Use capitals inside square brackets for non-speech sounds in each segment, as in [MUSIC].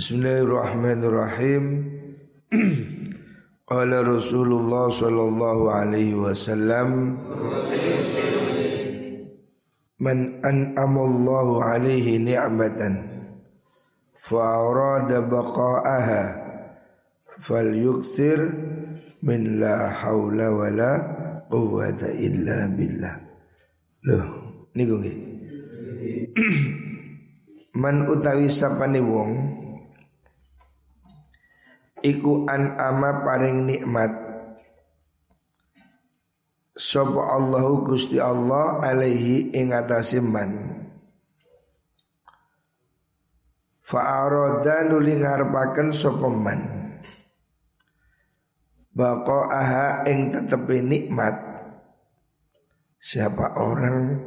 Bismillahirrahmanirrahim. [CLEARS THROAT] Qala Rasulullah sallallahu alaihi wasallam Man an'amallahu alaihi ni'matan fa arada baqa'aha falyukthir min la haula wala quwwata illa billah. Loh, niku nggih. [CLEARS THROAT] Man utawi sapane wong iku an ama paring nikmat. Sapa Allahu Gusti Allah alaihi ing atase man. Fa nuli ngarepaken sapa man. Aha ing tetepi nikmat. Siapa orang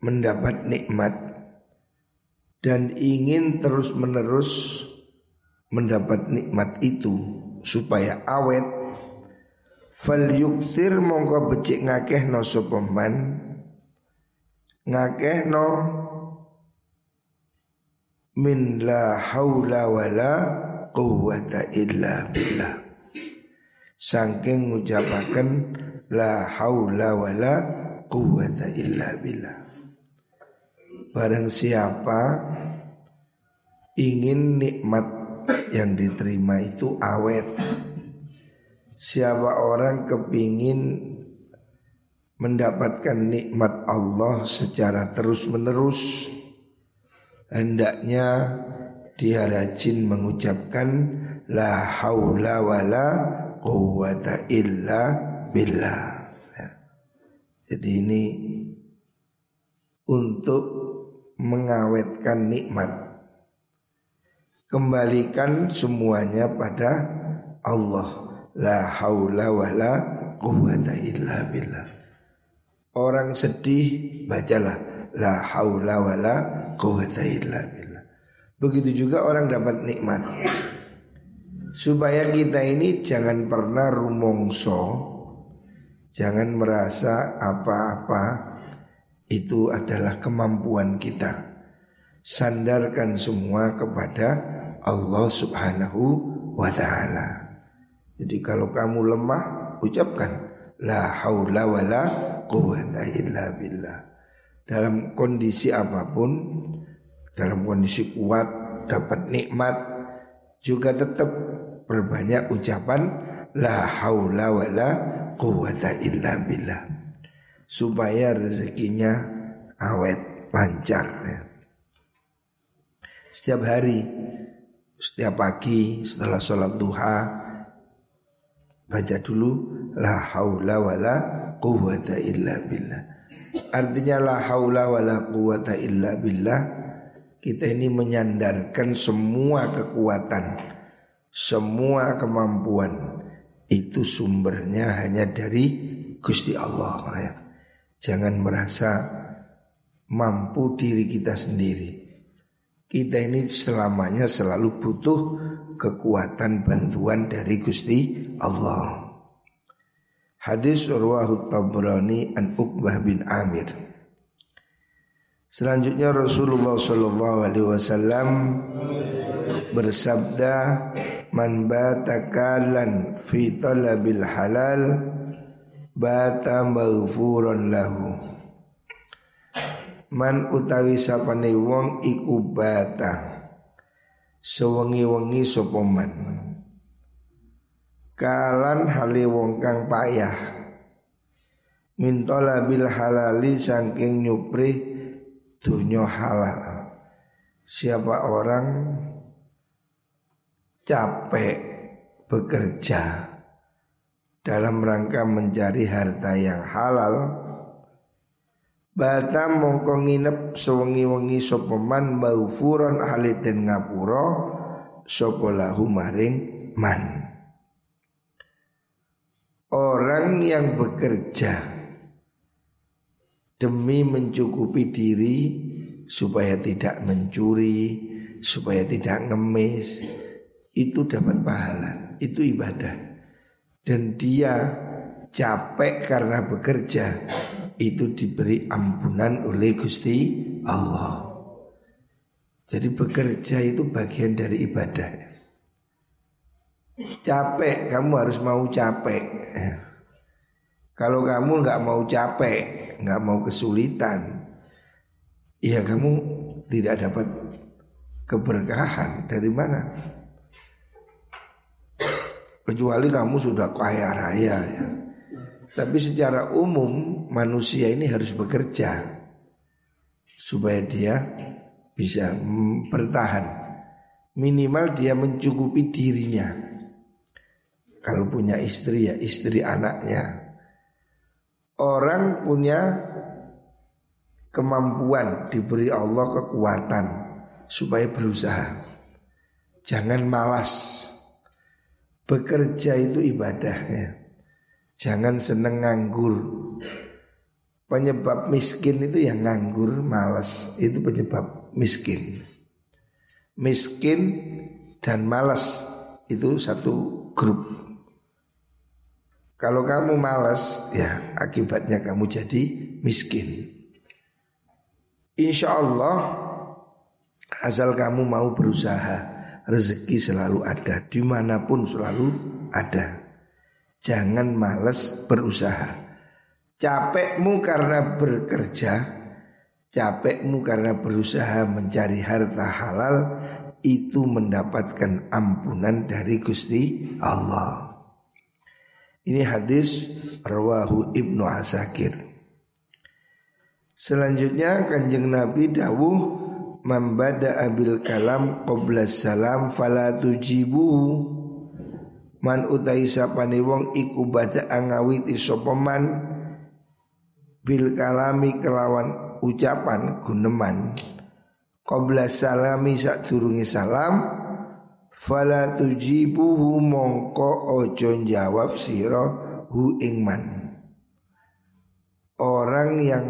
mendapat nikmat dan ingin terus menerus mendapat nikmat itu supaya awet. Fal yukthir mongko becik ngakeh no sopeman ngakeh no min la haula wala quwwata illa billah. Saking ngucapaken la haula wala quwwata illa billah. Barang siapa ingin nikmat yang diterima itu awet. Siapa orang kepingin mendapatkan nikmat Allah secara terus menerus hendaknya dia rajin mengucapkan la haula wala quwata illa billah. Ya. Jadi ini untuk mengawetkan nikmat Kembalikan semuanya pada Allah. La haula wa la illa billah. Orang sedih bacalah. La haula wa la illa billah. Begitu juga orang dapat nikmat. Supaya kita ini jangan pernah rumongso Jangan merasa apa-apa. Itu adalah kemampuan kita. Sandarkan semua kepada Allah Subhanahu wa taala. Jadi kalau kamu lemah ucapkan la haula wala quwata illa billah. Dalam kondisi apa pun, dalam kondisi kuat, dapat nikmat juga tetap berbanyak ucapan la haula wala quwata illa billah. Supaya rezekinya awet lancar ya. Setiap hari setiap pagi setelah sholat duha baca dulu la haula wala quwata illa billah. Artinya la haula wala quwata illa billah kita ini menyandarkan semua kekuatan, semua kemampuan itu sumbernya hanya dari Gusti Allah. Jangan merasa mampu diri kita sendiri. Kita ini selamanya selalu butuh kekuatan bantuan dari Gusti Allah. Hadis Urwah Tabrani an Uqbah bin Amir. Selanjutnya Rasulullah Shallallahu Alaihi Wasallam bersabda, "Man batakalan fi talabil halal, bata maghfuran lahu." Man utawi sapane wong iku bata Sewengi-wengi sapa man? Kalan hale wong kang payah. Mintola bil halali saking nyupri dunyo halal. Siapa orang capek bekerja dalam rangka mencari harta yang halal Bata mongko nginep sewengi-wengi sapa man maufuron haliten ngapura sapa lahu maring man. Orang yang bekerja demi mencukupi diri supaya tidak mencuri, supaya tidak ngemis, itu dapat pahala, itu ibadah. Dan dia capek karena bekerja, itu diberi ampunan oleh Gusti Allah. Jadi bekerja itu bagian dari ibadah. Capek, kamu harus mau capek. Kalau kamu nggak mau capek, nggak mau kesulitan, ya kamu tidak dapat keberkahan dari mana? Kecuali kamu sudah kaya raya ya. Tapi secara umum manusia ini harus bekerja supaya dia bisa bertahan. Minimal dia mencukupi dirinya. Kalau punya istri ya istri anaknya. Orang punya kemampuan diberi Allah kekuatan supaya berusaha. Jangan malas. Bekerja itu ibadah ya. Jangan seneng nganggur. Penyebab miskin itu yang nganggur, malas. Itu penyebab miskin. Miskin dan malas itu satu grup. Kalau kamu malas, ya akibatnya kamu jadi miskin. Insya Allah asal kamu mau berusaha rezeki selalu ada, di mana pun selalu ada. Jangan males berusaha. Capekmu karena bekerja, capekmu karena berusaha mencari harta halal itu mendapatkan ampunan dari Gusti Allah. Ini hadis rawahu Ibnu Asakir. Selanjutnya kanjeng Nabi dawuh Mambada abil kalam salam fala tujibu man utai sapane wong iku bada angawiti sapa man bil kalami kelawan ucapan guneman qabla salami sak durunge salam fala tujibuhu mongko ojo jawab sira hu ingman orang yang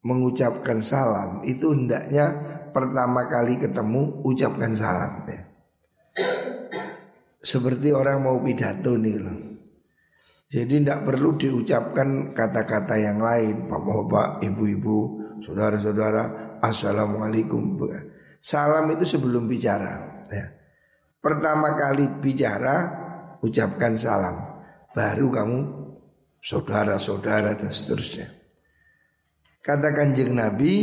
mengucapkan salam itu hendaknya pertama kali ketemu ucapkan salam ya. Seperti orang mau pidato nih loh. Jadi tidak perlu diucapkan kata-kata yang lain Bapak-bapak, ibu-ibu, saudara-saudara Assalamualaikum Salam itu sebelum bicara ya. Pertama kali bicara Ucapkan salam Baru kamu saudara-saudara dan seterusnya Kata kanjeng Nabi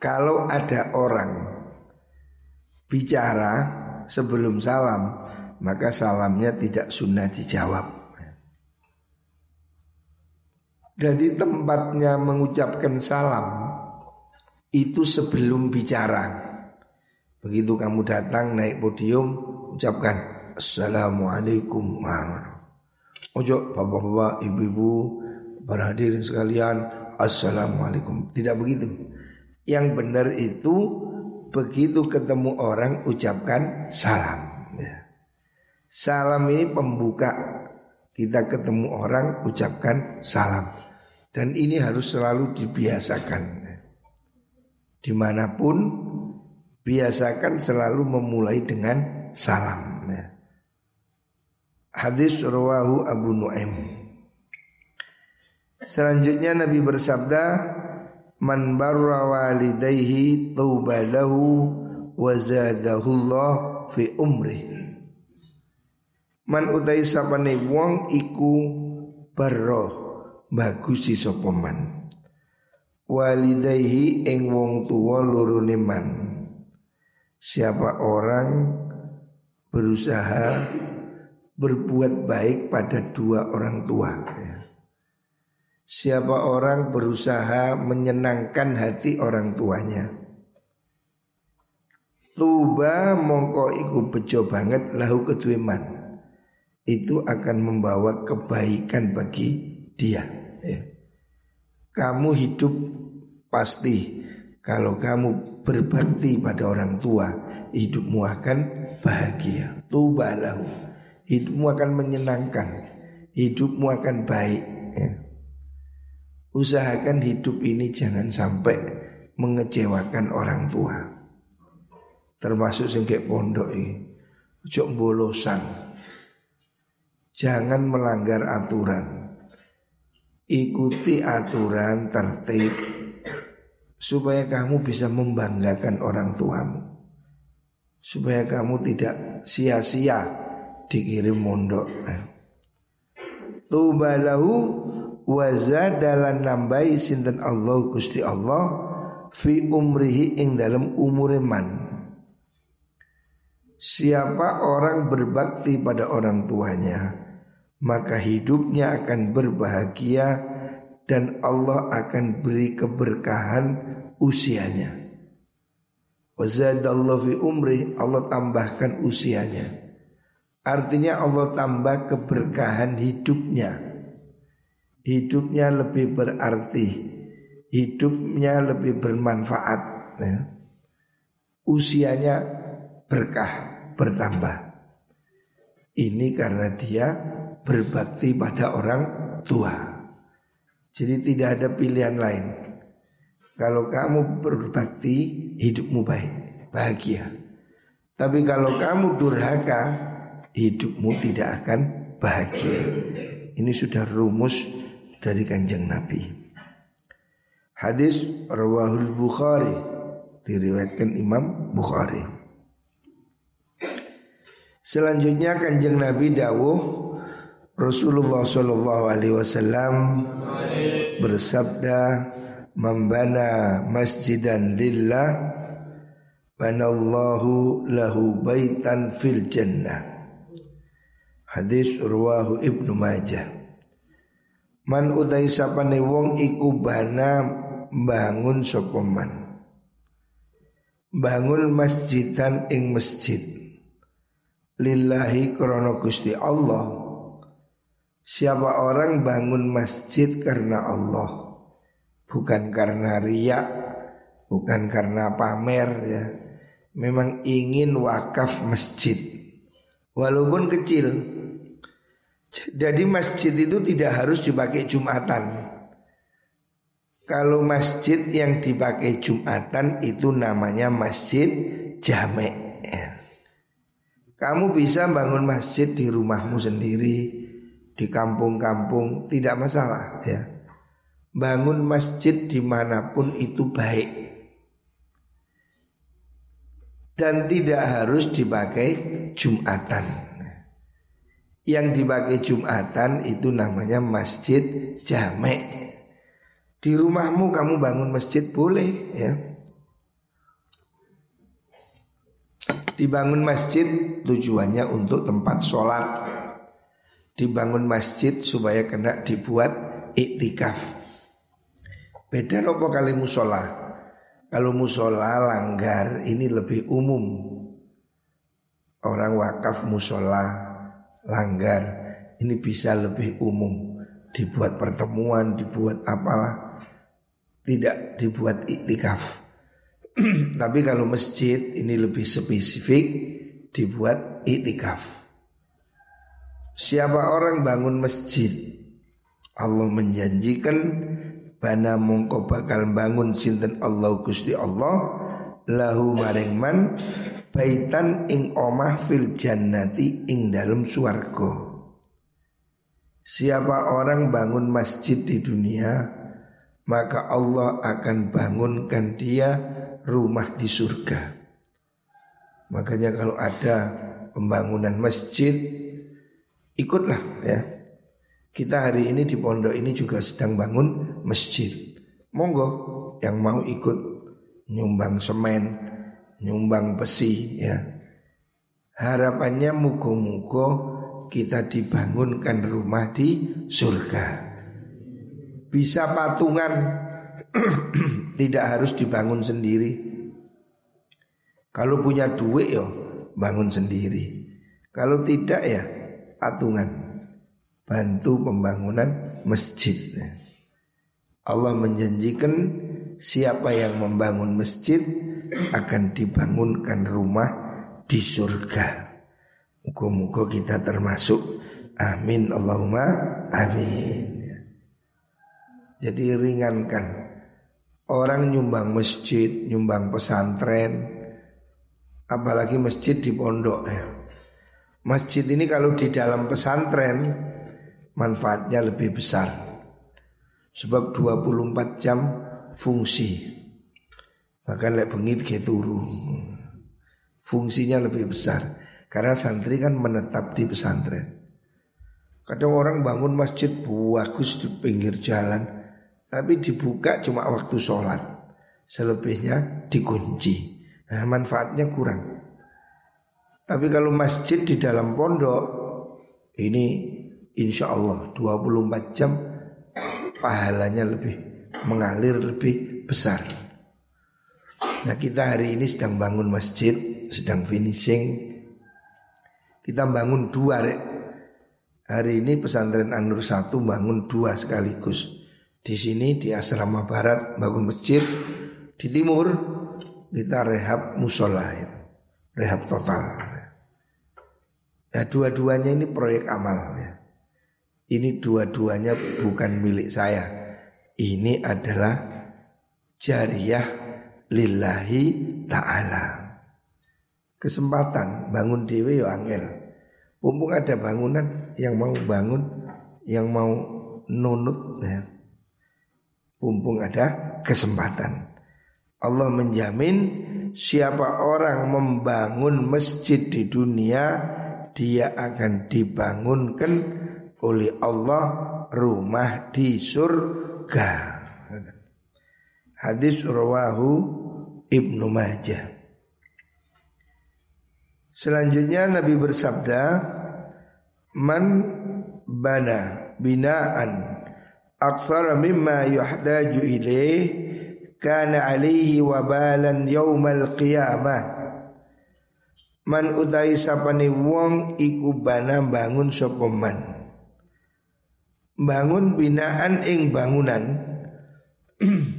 Kalau ada orang Bicara sebelum salam Maka salamnya tidak sunnah dijawab. Jadi tempatnya mengucapkan salam itu sebelum bicara. Begitu kamu datang naik podium ucapkan Assalamualaikum. Ojo bapak-bapak, ibu-ibu, Para hadirin sekalian Assalamualaikum. Tidak begitu. Yang benar itu Begitu ketemu orang ucapkan salam ya. Salam ini pembuka Kita ketemu orang ucapkan salam Dan ini harus selalu dibiasakan. Di mana pun Biasakan selalu memulai dengan salam ya. Hadis rawahu Abu Nu'aim Selanjutnya Nabi bersabda Man barra walidayhi tauba lahu wa zadahullah fi umri Man utai sapane wong iku barra bagusi sapa man. Walidayhi ing wong tuwa lorone man. Siapa orang berusaha berbuat baik pada dua orang tua ya. Siapa orang berusaha menyenangkan hati orang tuanya? Tuba mongko iku bejo banget lahu kedweman. Itu akan membawa kebaikan bagi dia ya. Kamu hidup pasti. Kalau kamu berbakti pada orang tua Hidupmu akan bahagia. Tuba lahu. Hidupmu akan menyenangkan. Hidupmu akan baik ya. Usahakan hidup ini jangan sampai mengecewakan orang tua. Termasuk sing pondok ini. Jok bolosan. Jangan melanggar aturan. Ikuti aturan tertib supaya kamu bisa membanggakan orang tuamu. Supaya kamu tidak sia-sia dikirim mondok. Tubalahu wazadalan nambahi sinten Allah Gusti Allah fi umrihi ing dalam umuriman. Siapa orang berbakti pada orang tuanya, maka hidupnya akan berbahagia dan Allah akan beri keberkahan usianya. Wazadallahu fi umri Allah tambahkan usianya. Artinya Allah tambah keberkahan hidupnya. Hidupnya lebih berarti, hidupnya lebih bermanfaat. Ya. Usianya berkah bertambah. Ini karena dia berbakti pada orang tua. Jadi tidak ada pilihan lain. Kalau kamu berbakti, hidupmu baik, bahagia. Tapi kalau kamu durhaka, hidupmu tidak akan bahagia. Ini sudah rumus dari kanjeng Nabi. Hadis Rawahul Bukhari diriwayatkan Imam Bukhari. Selanjutnya kanjeng Nabi dawuh Rasulullah Shallallahu Alaihi Wasallam bersabda membana masjidan lillah banallahu lahu baitan fil jannah hadis urwahu ibnu majah man udai sapane wong iku bana bangun sopoman bangun masjidan ing masjid. Lillahi krono Gusti Allah. Siapa orang bangun masjid karena Allah? Bukan karena riak Bukan karena pamer ya. Memang ingin wakaf masjid. Walaupun kecil Jadi masjid itu tidak harus dipakai Jumatan Kalau masjid yang dipakai Jumatan itu namanya masjid jamek. Kamu bisa bangun masjid di rumahmu sendiri di kampung-kampung tidak masalah ya. Bangun masjid di mana pun itu baik dan tidak harus dipakai jumatan. Yang dipakai jumatan itu namanya masjid jamek. Di rumahmu kamu bangun masjid boleh ya. Dibangun masjid tujuannya untuk tempat sholat dibangun masjid supaya kena dibuat iktikaf. Beda nopo kali musola. Kalau musola langgar ini lebih umum. Orang wakaf musola langgar ini bisa lebih umum. Dibuat pertemuan, dibuat apalah. Tidak dibuat iktikaf. [CLEARS THROAT] Tapi kalau masjid ini lebih spesifik dibuat iktikaf. Siapa orang bangun masjid Allah menjanjikan Bana mongko bakal bangun sinten Allah Gusti Allah Lahu maring man Baitan ing omah fil jannati ing dalam suargo Siapa orang bangun masjid di dunia Maka Allah akan bangunkan dia rumah di surga Makanya kalau ada pembangunan masjid ikutlah ya. Kita hari ini di pondok ini juga sedang bangun masjid. Monggo yang mau ikut nyumbang semen, nyumbang besi ya. Harapannya mugo-mugo kita dibangunkan rumah di surga. Bisa patungan [CLEARS THROAT] tidak harus dibangun sendiri. Kalau punya duit yo bangun sendiri. Kalau tidak ya patungan bantu pembangunan masjid. Allah menjanjikan siapa yang membangun masjid akan dibangunkan rumah di surga. Muka-muka kita termasuk Amin Allahumma amin Jadi ringankan Orang nyumbang masjid, nyumbang pesantren Apalagi masjid di pondok ya Masjid ini kalau di dalam pesantren manfaatnya lebih besar. Sebab 24 jam fungsi. Bahkan lek bengit ke turu. Fungsinya lebih besar. Karena santri kan menetap di pesantren. Kadang orang bangun masjid bagus di pinggir jalan. Tapi dibuka cuma waktu sholat. Selebihnya dikunci. Nah, manfaatnya kurang. Tapi kalau masjid di dalam pondok ini insya Allah 24 jam pahalanya lebih mengalir lebih besar. Nah kita hari ini sedang bangun masjid, sedang finishing. Kita bangun dua rek. Hari ini pesantren Anur satu bangun dua sekaligus. Di sini di asrama barat bangun masjid, di timur kita rehab musola itu, rehab total. Ya dua-duanya ini proyek amal ya. Ini dua-duanya bukan milik saya. Ini adalah jariah lillahi ta'ala. Kesempatan bangun dewe yo angel. Mumpung ada bangunan yang mau bangun, yang mau nunut ya. Mumpung ada kesempatan. Allah menjamin siapa orang membangun masjid di dunia dia akan dibangunkan oleh Allah rumah di surga. Hadis rawahu Ibnu Majah. Selanjutnya Nabi bersabda, "Man bana binaan akthar mimma yuhdaju ilaih kana alaihi wabalan yaumal qiyamah." Man utai sapani wong iku bana bangun sapa. Bangun binaan ing bangunan [CLEARS THROAT]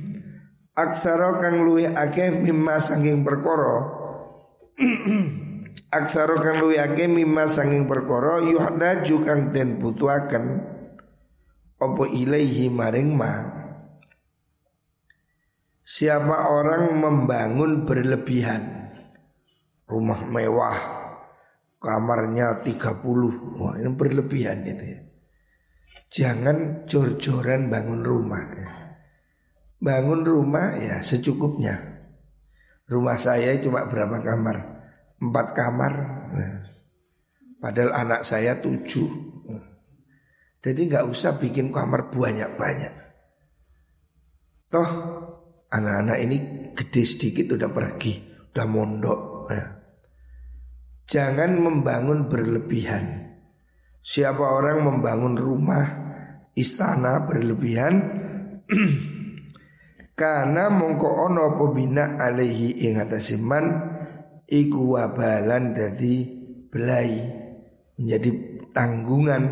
Aksara kang luwih akeh mimma saking perkara. [CLEARS THROAT] Aksara kang luwih akeh mimma saking perkara yuhdaju kang den butuhaken. Apa ilaihi maring ma? Siapa orang membangun berlebihan? Rumah mewah Kamarnya 30 Wah ini berlebihan itu ya. Jangan jor-joran bangun rumah ya. Bangun rumah ya secukupnya Rumah saya cuma berapa kamar empat kamar. Padahal anak saya tujuh. Jadi nggak usah bikin kamar banyak-banyak. Toh anak-anak ini gede sedikit udah pergi, udah mondok. Ya. Jangan membangun berlebihan. Siapa orang membangun rumah, istana berlebihan, [CLEARS THROAT] karena mongko ono pembina alaihi ing atasiman iku wabalan dari belai menjadi tanggungan.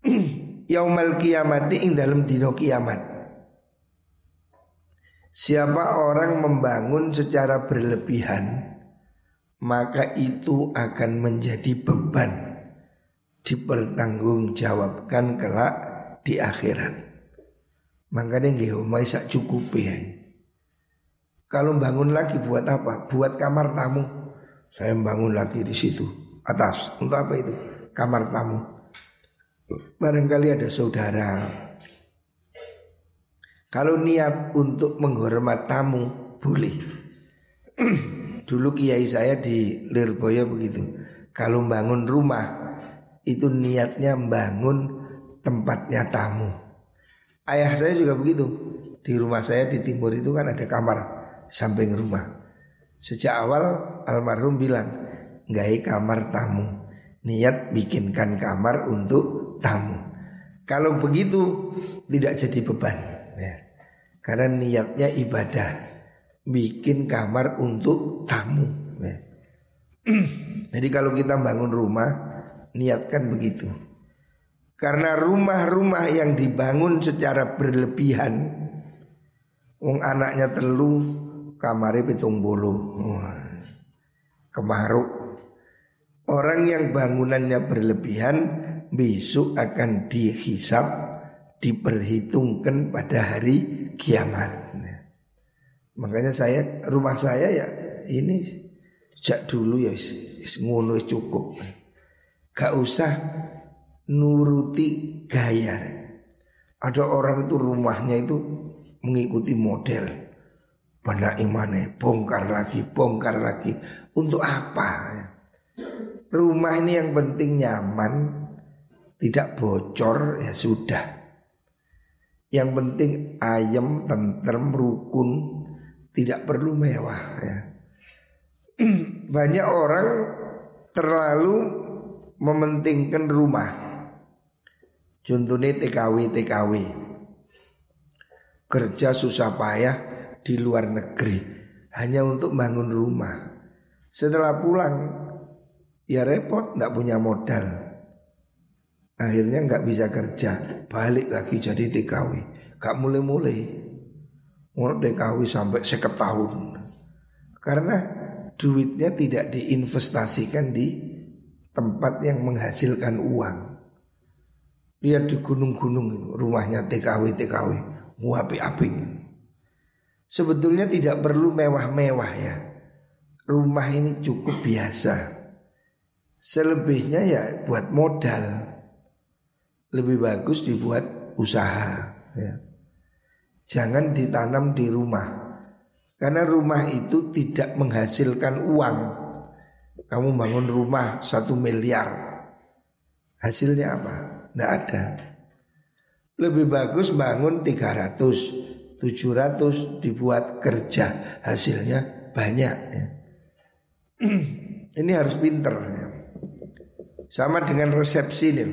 [CLEARS THROAT] Yaumal kiamati ing dalam dino kiamat. Siapa orang membangun secara berlebihan Maka itu akan menjadi beban Dipertanggungjawabkan kelak di akhirat Makanya nggih omai sak cukup ya kalau bangun lagi buat apa? Buat kamar tamu. Saya bangun lagi di situ atas. Untuk apa itu? Kamar tamu. Barangkali ada saudara. Kalau niat untuk menghormat tamu boleh. [CLEARS THROAT] Dulu kiai saya di Lirboyo begitu. Kalau bangun rumah itu niatnya bangun tempatnya tamu. Ayah saya juga begitu. Di rumah saya di timur itu kan ada kamar samping rumah. Sejak awal almarhum bilang, nggak kamar tamu. Niat bikinkan kamar untuk tamu. Kalau begitu tidak jadi beban. Ya. Karena niatnya ibadah. Bikin kamar untuk tamu. Ya. [CLEARS THROAT] Jadi kalau kita bangun rumah, niatkan begitu. Karena rumah-rumah yang dibangun secara berlebihan, wong anaknya telu, kamari pitung bulu kemaruk. Orang yang bangunannya berlebihan besok akan dihisap diperhitungkan pada hari kiamat. Makanya saya rumah saya ya ini sejak dulu ya ngono cukup. Gak usah nuruti gaya ada orang itu rumahnya itu mengikuti model Benak imane, bongkar lagi, bongkar lagi. Untuk apa? Rumah ini yang penting nyaman, tidak bocor ya sudah. Yang penting ayam, tentrem, rukun, tidak perlu mewah ya. [CLEARS THROAT] Banyak orang terlalu mementingkan rumah. Contohnya TKW TKW. Kerja susah payah di luar negeri hanya untuk bangun rumah. Setelah pulang ya repot nggak punya modal. Akhirnya nggak bisa kerja, balik lagi jadi TKW. Gak mulai-mulai. Mau TKW sampai seket tahun. Karena duitnya tidak diinvestasikan di tempat yang menghasilkan uang. Lihat di gunung-gunung rumahnya TKW TKW, api-api. Sebetulnya tidak perlu mewah-mewah ya. Rumah ini cukup biasa. Selebihnya ya buat modal. Lebih bagus dibuat usaha ya. Jangan ditanam di rumah. Karena rumah itu tidak menghasilkan uang. Kamu bangun rumah satu miliar. Hasilnya apa? Tidak ada. Lebih bagus bangun 300 700 dibuat kerja hasilnya banyak ya. [CLEARS THROAT] Ini harus pinter ya. Sama dengan resepsi nih.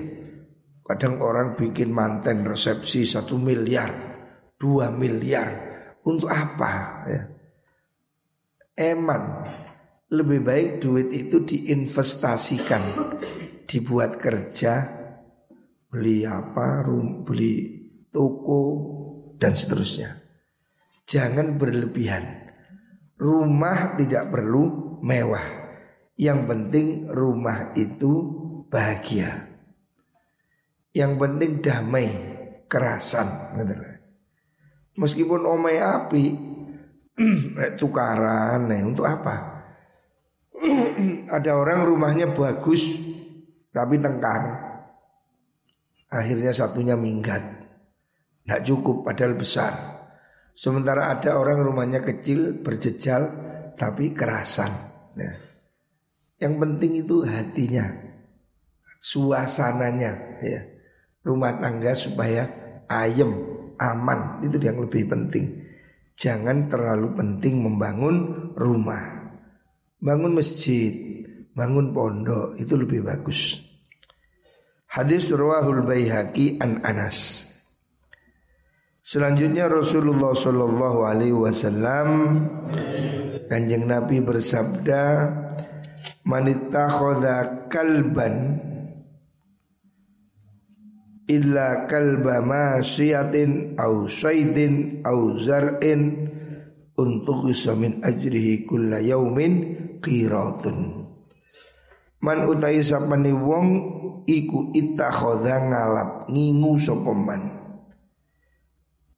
Kadang orang bikin manten resepsi satu miliar, dua miliar. Untuk apa ya? Eman lebih baik duit itu diinvestasikan, dibuat kerja, beli apa, rum, beli toko, dan seterusnya. Jangan berlebihan. Rumah tidak perlu mewah. Yang penting rumah itu bahagia. Yang penting damai, kerasan. Meskipun omai api, [CLEARS THROAT] tukaran, nih, untuk apa? [CLEARS THROAT] Ada orang rumahnya bagus, tapi tengkar. Akhirnya satunya minggat. Tidak cukup padahal besar Sementara ada orang rumahnya kecil berjejal tapi kerasan ya. Yang penting itu hatinya Suasananya ya. Rumah tangga supaya ayem, aman Itu yang lebih penting Jangan terlalu penting membangun rumah Bangun masjid, bangun pondok itu lebih bagus Hadis Rawahul Baihaqi an Anas Selanjutnya Rasulullah Shallallahu Alaihi Wasallam kanjeng Nabi bersabda, "Manita khoda kalban illa kalba masyiatin au saidin au zar'in untuk bisa min ajrihi kulla yaumin qiratun." Man utai sapani wong iku ittakhadha ngalap ngingu sapa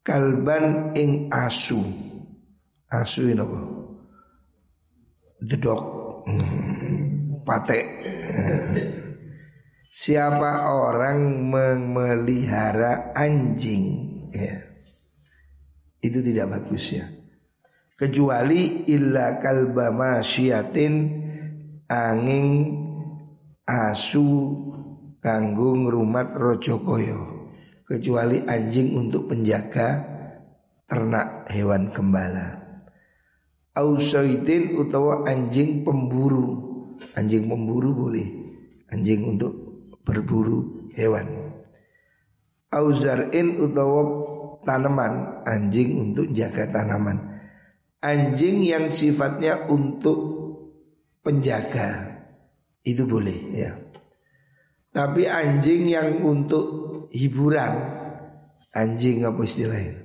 kalban ing asu. Asu ini apa? Dedok. Hmm, patek. Siapa orang memelihara anjing? Ya. Itu tidak bagus ya. Kecuali illa kalba masyiatin angin asu kanggung rumat rojokoyo kecuali anjing untuk penjaga ternak hewan gembala. Ausaidin utawa anjing pemburu. Anjing pemburu boleh. Anjing untuk berburu hewan. Auzarin utawa tanaman, anjing untuk jaga tanaman. Anjing yang sifatnya untuk penjaga itu boleh ya. Tapi anjing yang untuk hiburan. Anjing apa istilahnya?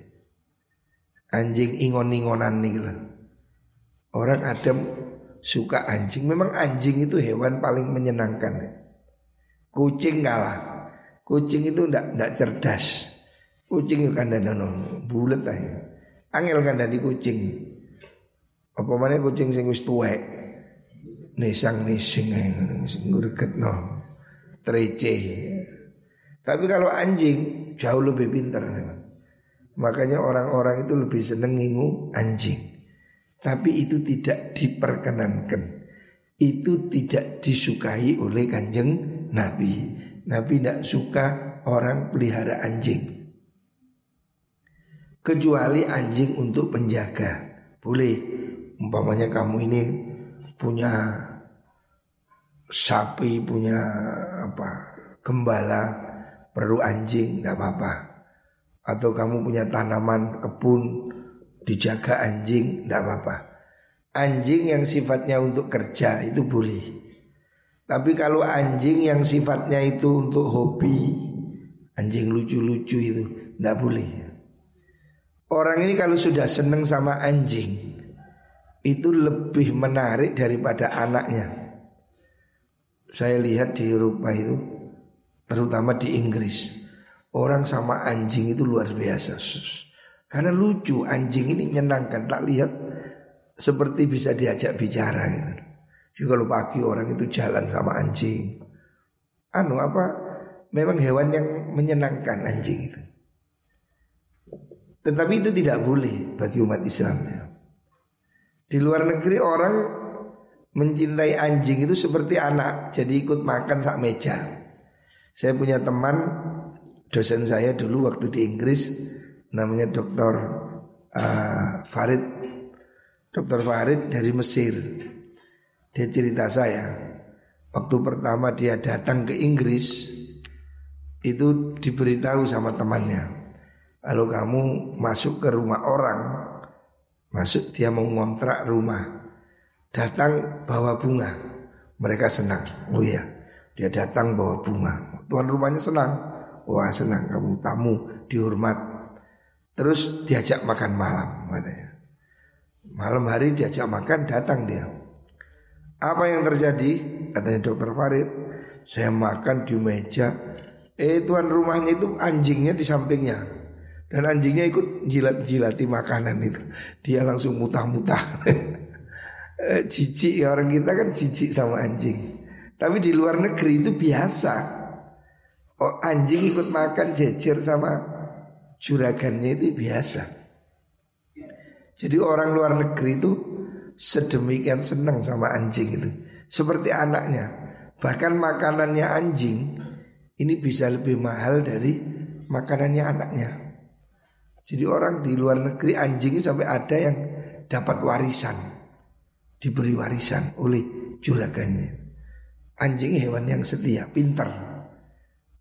Anjing ingon-ingonan nih lah orang adam suka anjing. Memang anjing itu hewan paling menyenangkan. Kucing kalah. Kucing itu ndak ndak cerdas. Kucing kan ada no bulat aja angel kan di kucing. Apa mana kucing sing wis tuwek? Nisang nising sing ngurget no treceh tapi kalau anjing jauh lebih pintar. Makanya orang-orang itu lebih seneng ngingu anjing. Tapi itu tidak diperkenankan. Itu tidak disukai oleh kanjeng Nabi. Nabi tidak suka orang pelihara anjing. Kecuali anjing untuk penjaga. Boleh. Umpamanya kamu ini punya sapi, punya apa gembala, perlu anjing, tidak apa-apa. Atau kamu punya tanaman, kebun, dijaga anjing, tidak apa-apa. Anjing yang sifatnya untuk kerja itu boleh. Tapi kalau anjing yang sifatnya itu untuk hobi, anjing lucu-lucu itu tidak boleh. Orang ini kalau sudah seneng sama anjing, itu lebih menarik daripada anaknya. Saya lihat di Eropa itu, terutama di Inggris, orang sama anjing itu luar biasa. Karena lucu anjing ini menyenangkan tak lihat seperti bisa diajak bicara gitu. Juga kalau pagi orang itu jalan sama anjing. Anu apa? Memang hewan yang menyenangkan anjing itu. Tetapi itu tidak boleh bagi umat Islam ya. Di luar negeri orang mencintai anjing itu seperti anak, jadi ikut makan sak meja. Saya punya teman dosen saya dulu waktu di Inggris namanya Dr. Uh, Farid Dr. Farid dari Mesir Dia cerita saya Waktu pertama dia datang ke Inggris Itu diberitahu sama temannya Kalau kamu masuk ke rumah orang Masuk dia mau ngontrak rumah Datang bawa bunga Mereka senang Oh iya Dia datang bawa bunga Tuan rumahnya senang Wah senang kamu tamu dihormat Terus diajak makan malam katanya. Malam hari diajak makan datang dia. Apa yang terjadi? Katanya dokter Farid. Saya makan di meja. Eh tuan rumahnya itu anjingnya di sampingnya. Dan anjingnya ikut jilat-jilati makanan itu. Dia langsung mutah-mutah. [LAUGHS] Cici ya orang kita kan cici sama anjing. Tapi di luar negeri itu biasa. Oh anjing ikut makan jejer sama juragannya itu biasa. Jadi orang luar negeri itu sedemikian senang sama anjing itu. Seperti anaknya. Bahkan makanannya anjing ini bisa lebih mahal dari makanannya anaknya. Jadi orang di luar negeri anjing sampai ada yang dapat warisan. Diberi warisan oleh juragannya. Anjing hewan yang setia, pintar.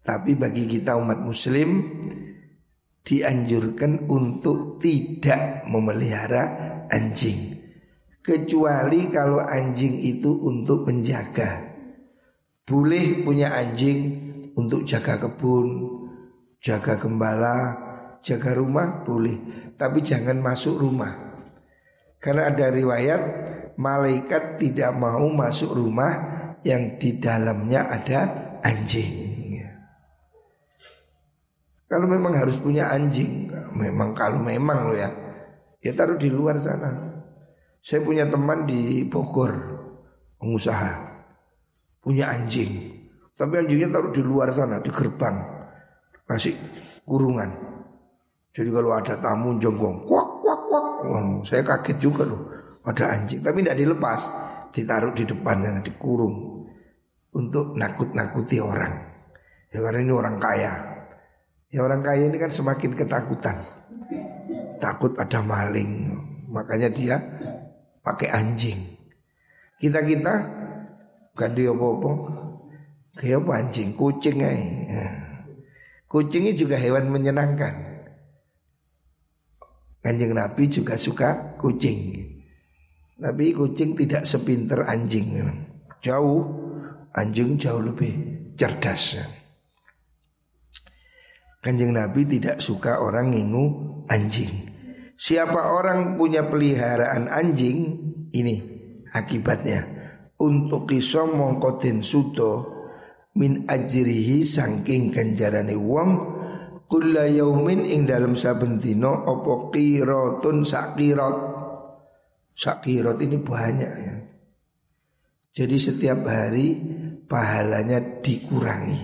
Tapi bagi kita umat muslim dianjurkan untuk tidak memelihara anjing kecuali kalau anjing itu untuk penjaga. Boleh punya anjing untuk jaga kebun, jaga gembala, jaga rumah boleh, tapi jangan masuk rumah. Karena ada riwayat malaikat tidak mau masuk rumah yang di dalamnya ada anjing. Kalau memang harus punya anjing, memang kalau memang lo ya, ya taruh di luar sana. Saya punya teman di Bogor, pengusaha, punya anjing. Tapi anjingnya taruh di luar sana, di gerbang, kasih kurungan. Jadi kalau ada tamu jonggong, kuak kuak kuak, saya kaget juga loh, ada anjing. Tapi tidak dilepas, ditaruh di depannya, dikurung untuk nakut-nakuti orang. Ya karena ini orang kaya, Ya orang kaya ini kan semakin ketakutan. Takut ada maling. Makanya dia pakai anjing. Kita-kita bukan dia apa-apa. Kayak apa anjing, kucing aja. Ya. Kucing ini juga hewan menyenangkan. Kanjeng Nabi juga suka kucing. Tapi kucing tidak sepinter anjing. Jauh, anjing jauh lebih cerdas. Kanjeng Nabi tidak suka orang ngingu anjing. Siapa orang punya peliharaan anjing, ini akibatnya. Untuk iso mongkotin suto min ajrihi sangking kanjarane wong kulla yaumin ing dalam saben dina apa qiratun sakirat. Sakirat ini banyak ya. Jadi setiap hari pahalanya dikurangi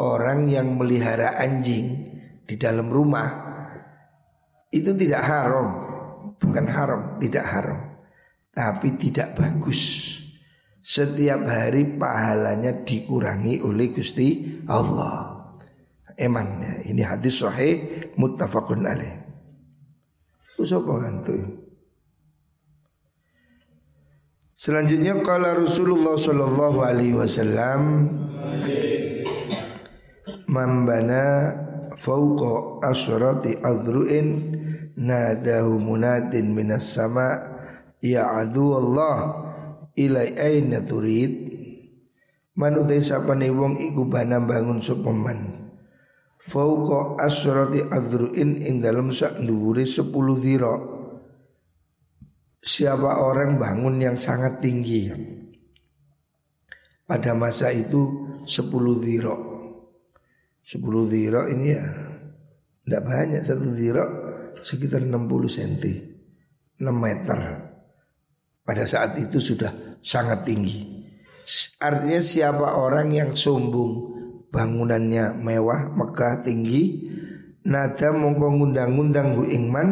orang yang melihara anjing di dalam rumah itu tidak haram bukan haram, tidak haram, tapi tidak bagus. Setiap hari pahalanya dikurangi oleh Gusti Allah. Eman ya. Ini hadis sahih muttafaqun alaih. Usapa ngantuk? Selanjutnya kala Rasulullah sallallahu alaihi wasallam Mambana fauqa asrati adru'in nadahu munadin minas sama ya adu Allah ilai aina turid. Man utai sapane wong iku bana bangun sapa man? Fauqa asrati adru'in ing dalem sak dhuwure 10 dhira siapa orang bangun yang sangat tinggi? Pada masa itu 10 dhiro. 10 dhiro ini ya tidak banyak. Satu dhiro sekitar 60 cm 6 meter. Pada saat itu sudah sangat tinggi. Artinya siapa orang yang sombong bangunannya mewah megah tinggi nada mongko ngundang-ngundang hu ingman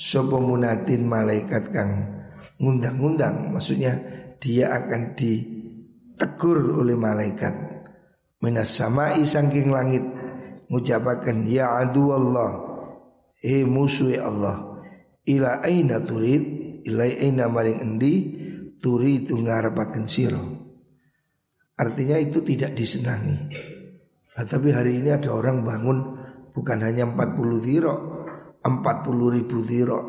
Sopo munatin malaikat kang ngundang-ngundang. Maksudnya dia akan ditegur oleh malaikat. Minas sama isangking langit Ngucapakan Ya adu Allah Eh musuh Allah Ila aina turid? Ila aina maring endi? Turid ngarapaken siro Artinya itu tidak disenangi. Nah, Tapi hari ini ada orang bangun Bukan hanya 40 dirok 40 ribu dirok.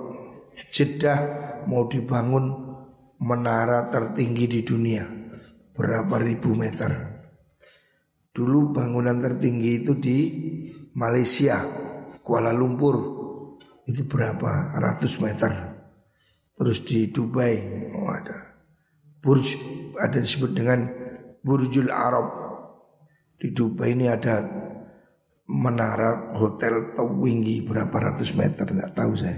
Jeddah mau dibangun menara tertinggi di dunia Berapa ribu meter? Dulu bangunan tertinggi itu di Malaysia Kuala Lumpur. Itu berapa? Ratus meter. Terus di Dubai oh ada. Burj ada disebut dengan Burjul Arab. Di Dubai ini ada menara hotel tinggi berapa ratus meter? Tidak tahu saya.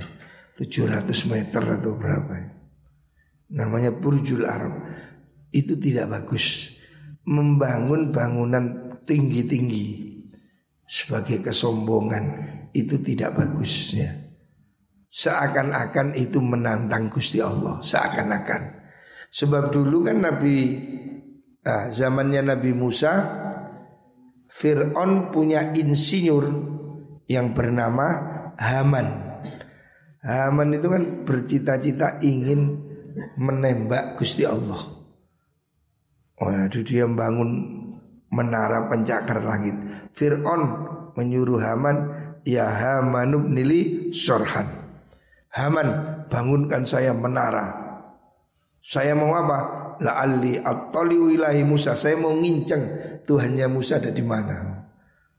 700 meter atau berapa namanya Burjul Arab. Itu tidak bagus. Membangun bangunan tinggi-tinggi sebagai kesombongan itu tidak bagus ya seakan-akan itu menantang Gusti Allah. Seakan-akan. Sebab dulu kan Nabi ah, zamannya Nabi Musa Fir'aun punya insinyur yang bernama Haman. Haman itu kan bercita-cita ingin menembak Gusti Allah. Ya, dia membangun menara pencakar langit. Fir'aun menyuruh Haman, ya Hamanub nili sorhan. Haman bangunkan saya menara. Saya mau apa? La'alli attaliu ilahi Musa. Saya mau nginceng Tuhannya Musa ada di mana.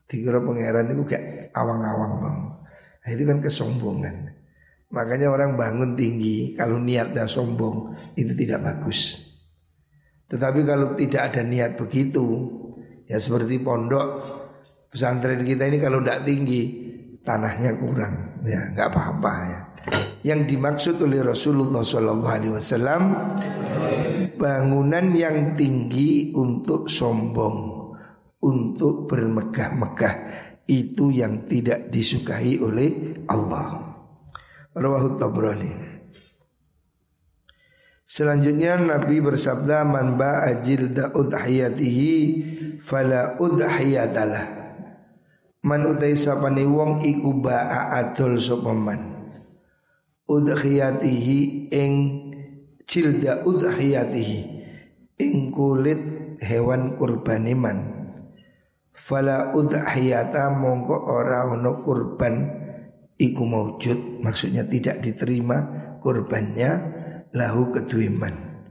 Dikira pangeran itu kayak awang-awang bang. Nah, itu kan kesombongan. Makanya orang bangun tinggi kalau niat dan sombong itu tidak bagus. Tetapi kalau tidak ada niat begitu, ya seperti pondok pesantren kita ini kalau tidak tinggi tanahnya kurang, ya nggak apa-apa ya. Yang dimaksud oleh Rasulullah SAW bangunan yang tinggi untuk sombong, untuk bermegah-megah itu yang tidak disukai oleh Allah. Rawahu Tabrani. Selanjutnya Nabi bersabda man ba'a jilda udhiyatihi fala udhiyatalah. Man utai sapane wong iku ba'a adol sapa man. Udhiyatihi ing jilda udhiyatihi ing kulit hewan kurbaniman. Fala udhiyata mongko ora ono kurban iku maujud maksudnya tidak diterima kurbannya lahu keduiman.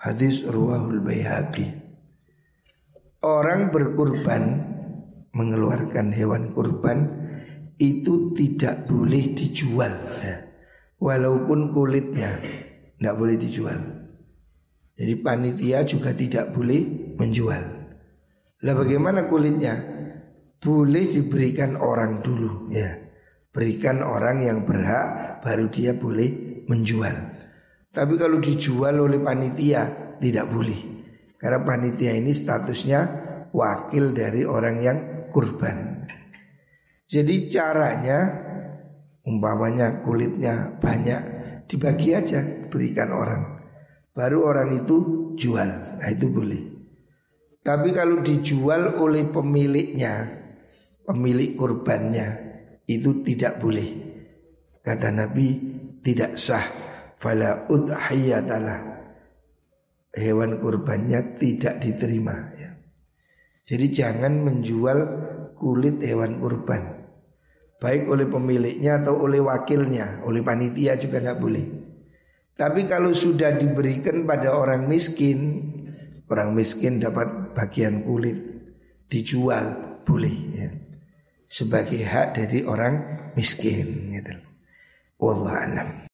Hadis ruahul bayhaqi orang berkurban mengeluarkan hewan kurban itu tidak boleh dijual. Ya. Walaupun kulitnya tidak boleh dijual. Jadi panitia juga tidak boleh menjual. Lah bagaimana kulitnya? Boleh diberikan orang dulu ya. Berikan orang yang berhak baru dia boleh menjual. Tapi kalau dijual oleh panitia tidak boleh. Karena panitia ini statusnya wakil dari orang yang kurban. Jadi caranya umpamanya kulitnya banyak dibagi aja berikan orang. Baru orang itu jual. Nah itu boleh. Tapi kalau dijual oleh pemiliknya, pemilik kurbannya itu tidak boleh. Kata Nabi tidak sah. Fala udhiyatalah. Hewan kurbannya tidak diterima ya. Jadi jangan menjual kulit hewan kurban Baik oleh pemiliknya atau oleh wakilnya Oleh panitia juga tidak boleh. Tapi kalau sudah diberikan pada orang miskin Orang miskin dapat bagian kulit Dijual boleh ya. Sebagai hak dari orang miskin gitu. Wallah